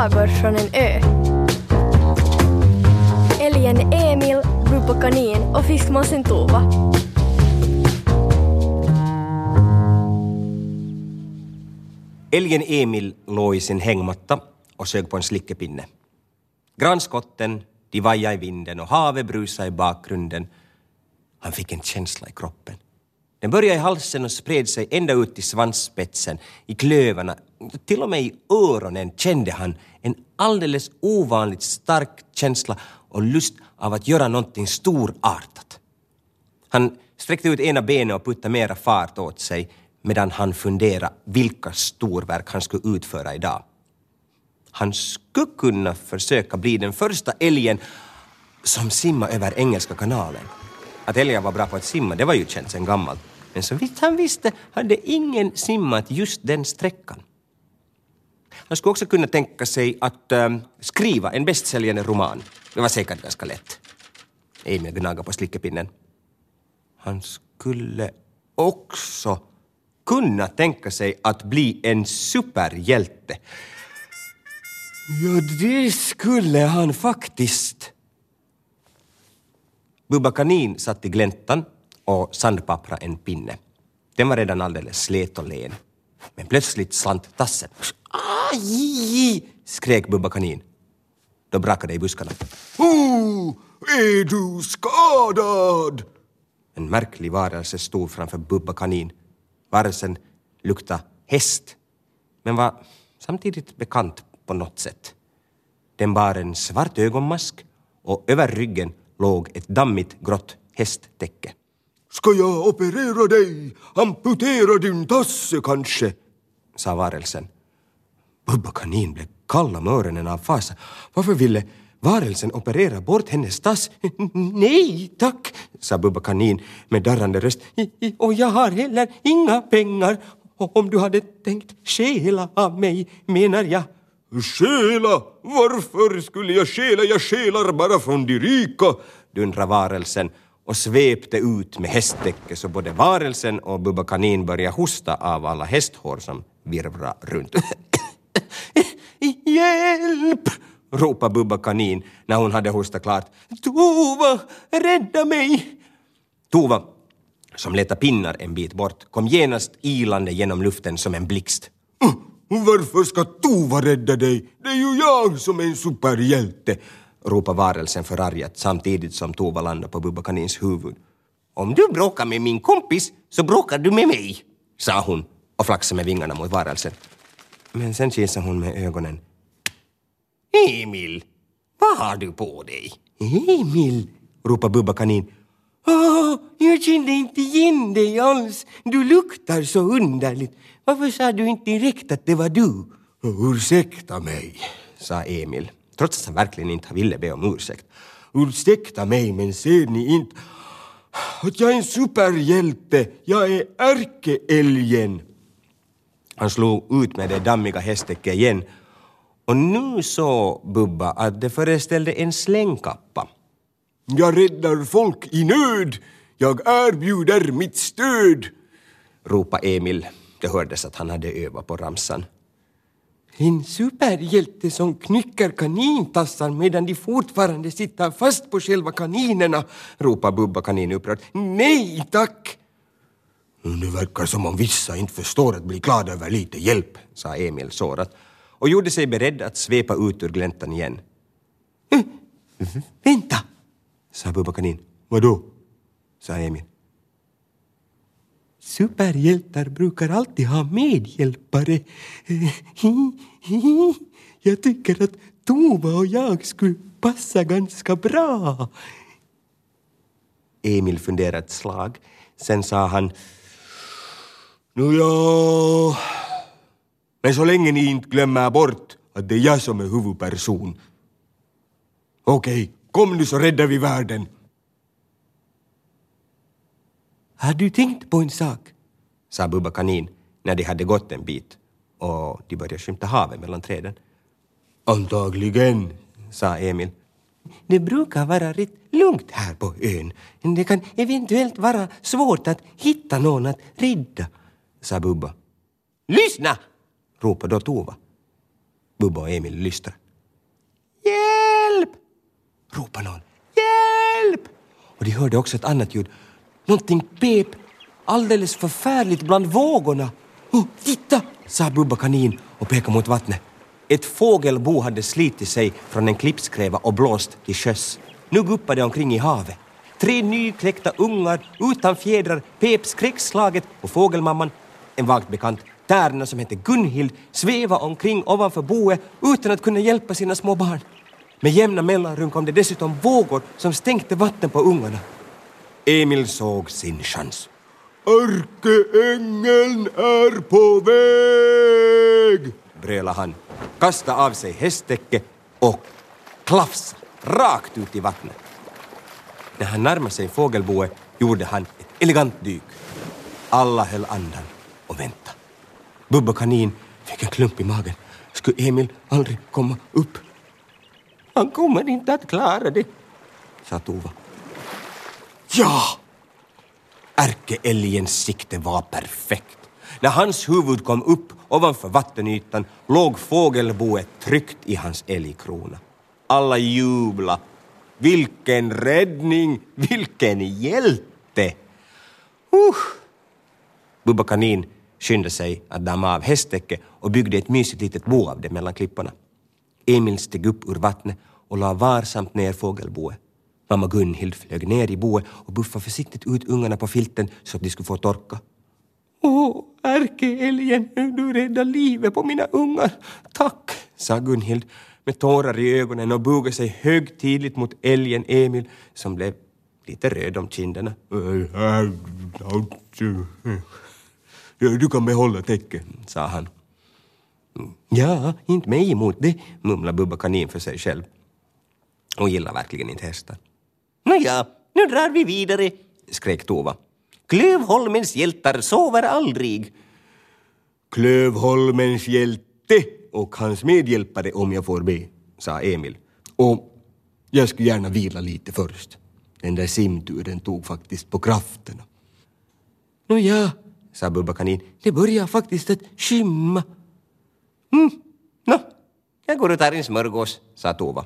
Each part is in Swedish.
sagor från en ö. Älgen Emil, Rupa Kanin och fiskmåsen Tova. Älgen Emil låg i sin hängmatta och sög på en slickepinne. Granskotten, de vajade i vinden och havet brusade i bakgrunden. Han fick en känsla i kroppen. Den började i halsen och spred sig ända ut till svansspetsen, i klövarna, till och med i öronen kände han en alldeles ovanligt stark känsla och lust av att göra någonting storartat. Han sträckte ut ena benet och puttade mera fart åt sig medan han funderade vilka storverk han skulle utföra idag. Han skulle kunna försöka bli den första älgen som simmar över Engelska kanalen. Att älgar var bra på att simma, det var ju känt sedan gammalt. Men så vitt han visste hade ingen simmat just den sträckan. Han skulle också kunna tänka sig att äh, skriva en bästsäljande roman. Det var säkert ganska lätt. Emil gnagade på slickepinnen. Han skulle också kunna tänka sig att bli en superhjälte. Ja, det skulle han faktiskt. Bubba Kanin satt i gläntan och sandpappra en pinne. Den var redan alldeles slet och len. Men plötsligt slant tassen. Aj! skrek Bubba Kanin. Då brakade det i buskarna. Oh, är du skadad? En märklig varelse stod framför Bubba Kanin. Varelsen luktade häst, men var samtidigt bekant på något sätt. Den bar en svart ögonmask och över ryggen låg ett dammigt grått hästtäcke. Ska jag operera dig? Amputera din tasse kanske? sa varelsen. Bubba Kanin blev kall om öronen av fasa. Varför ville varelsen operera bort hennes tass? Nej tack, sa Bubba Kanin med darrande röst. Och jag har heller inga pengar. Om du hade tänkt stjäla av mig, menar jag. Stjäla? Varför skulle jag stjäla? Jag stjälar bara från de rika, dundrade varelsen och svepte ut med hästtäcke så både varelsen och Bubba Kanin började hosta av alla hästhår som virvra runt. Hjälp! ropade Bubba Kanin när hon hade hostat klart. Tova, rädda mig! Tova, som letade pinnar en bit bort, kom genast ilande genom luften som en blixt. Varför ska Tova rädda dig? Det är ju jag som är en superhjälte! Ropade varelsen förargat samtidigt som Tova landade på Bubba Kanins huvud. Om du bråkar med min kompis så bråkar du med mig, sa hon och flaxade med vingarna mot varelsen. Men sen kisade hon med ögonen. Emil, vad har du på dig? Emil, ropade Bubba Kanin. Åh, jag kände inte igen dig alls. Du luktar så underligt. Varför sa du inte direkt att det var du? Ursäkta mig, sa Emil, trots att han verkligen inte ville be om ursäkt. Ursäkta mig, men ser ni inte att jag är en superhjälte? Jag är ärkeälgen. Han slog ut med det dammiga hästtäcket igen och nu såg Bubba att det föreställde en slängkappa. Jag räddar folk i nöd. Jag erbjuder mitt stöd, ropade Emil. Det hördes att han hade övat på ramsan. En superhjälte som knycker kanintassar medan de fortfarande sitter fast på själva kaninerna, ropar Bubba kanin upprört. Nej tack! Det verkar som om vissa inte förstår att bli glada över lite hjälp, sa Emil sårat och gjorde sig beredd att svepa ut ur gläntan igen. Eh, vänta, sa Bubba kanin. Vadå? sa Emil. Superhjältar brukar alltid ha medhjälpare. Jag tycker att Tova och jag skulle passa ganska bra. Emil funderade ett slag. Sen sa han... Nu ja... Men så länge ni inte glömmer bort att det är jag som är huvudperson. Okej, kom nu så räddar vi världen. Har du tänkt på en sak? sa Bubba Kanin när de hade gått en bit och de började skymta havet mellan träden. Antagligen, sa Emil. Det brukar vara rätt lugnt här på ön. Det kan eventuellt vara svårt att hitta någon att rädda, sa Bubba. Lyssna! ropade då Tova. Bubba och Emil lystrar. Hjälp! ropar någon. Hjälp! Och de hörde också ett annat ljud. Någonting pep alldeles förfärligt bland vågorna. Oh, titta, sa Bubba kanin och pekade mot vattnet. Ett fågelbo hade slitit sig från en klippskräva och blåst till sjöss. Nu guppade omkring i havet. Tre nykläckta ungar utan fjädrar pep skräckslaget och fågelmamman, en vagt bekant tärna som hette Gunhild, sveva omkring ovanför boet utan att kunna hjälpa sina små barn. Med jämna mellanrum kom det dessutom vågor som stänkte vatten på ungarna. Emil såg sin chans. Ärkeängeln är på väg! brölade han, kastade av sig hästtäcket och klafsa rakt ut i vattnet. När han närmade sig fågelboet gjorde han ett elegant dyk. Alla höll andan och väntade. Bubba kanin fick en klump i magen. Skulle Emil aldrig komma upp? Han kommer inte att klara det, sa Tova. Ja! Ärkeälgens sikte var perfekt. När hans huvud kom upp ovanför vattenytan låg fågelboet tryckt i hans älgkrona. Alla jubla. Vilken räddning! Vilken hjälte! Uh. Bubba kanin skyndade sig att damma av hästtäcket och byggde ett mysigt litet bo av det mellan klipporna. Emil steg upp ur vattnet och la varsamt ner fågelboet. Mamma Gunhild flög ner i boet och buffade försiktigt ut ungarna på filten så att de skulle få torka. Åh, ärkeälgen, du räddar livet på mina ungar. Tack, sa Gunhild med tårar i ögonen och bugade sig högtidligt mot älgen Emil som blev lite röd om kinderna. Du kan behålla täcket, sa han. Ja, inte mig emot det, mumlade Bubba kanin för sig själv. Hon gillar verkligen inte hästar. Nåja, nu drar vi vidare, skrek Tova. Klövholmens hjältar sover aldrig. Klövholmens hjälte och hans medhjälpare om jag får be, sa Emil. Och jag skulle gärna vila lite först. Den där simturen tog faktiskt på krafterna. Nåja, sa Bubba kanin, det börjar faktiskt att skymma. Mm, nå, jag går och tar en smörgås, sa Tova.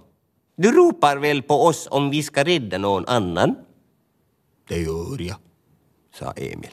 Du ropar väl på oss om vi ska rädda någon annan? Det gör jag, sa Emil.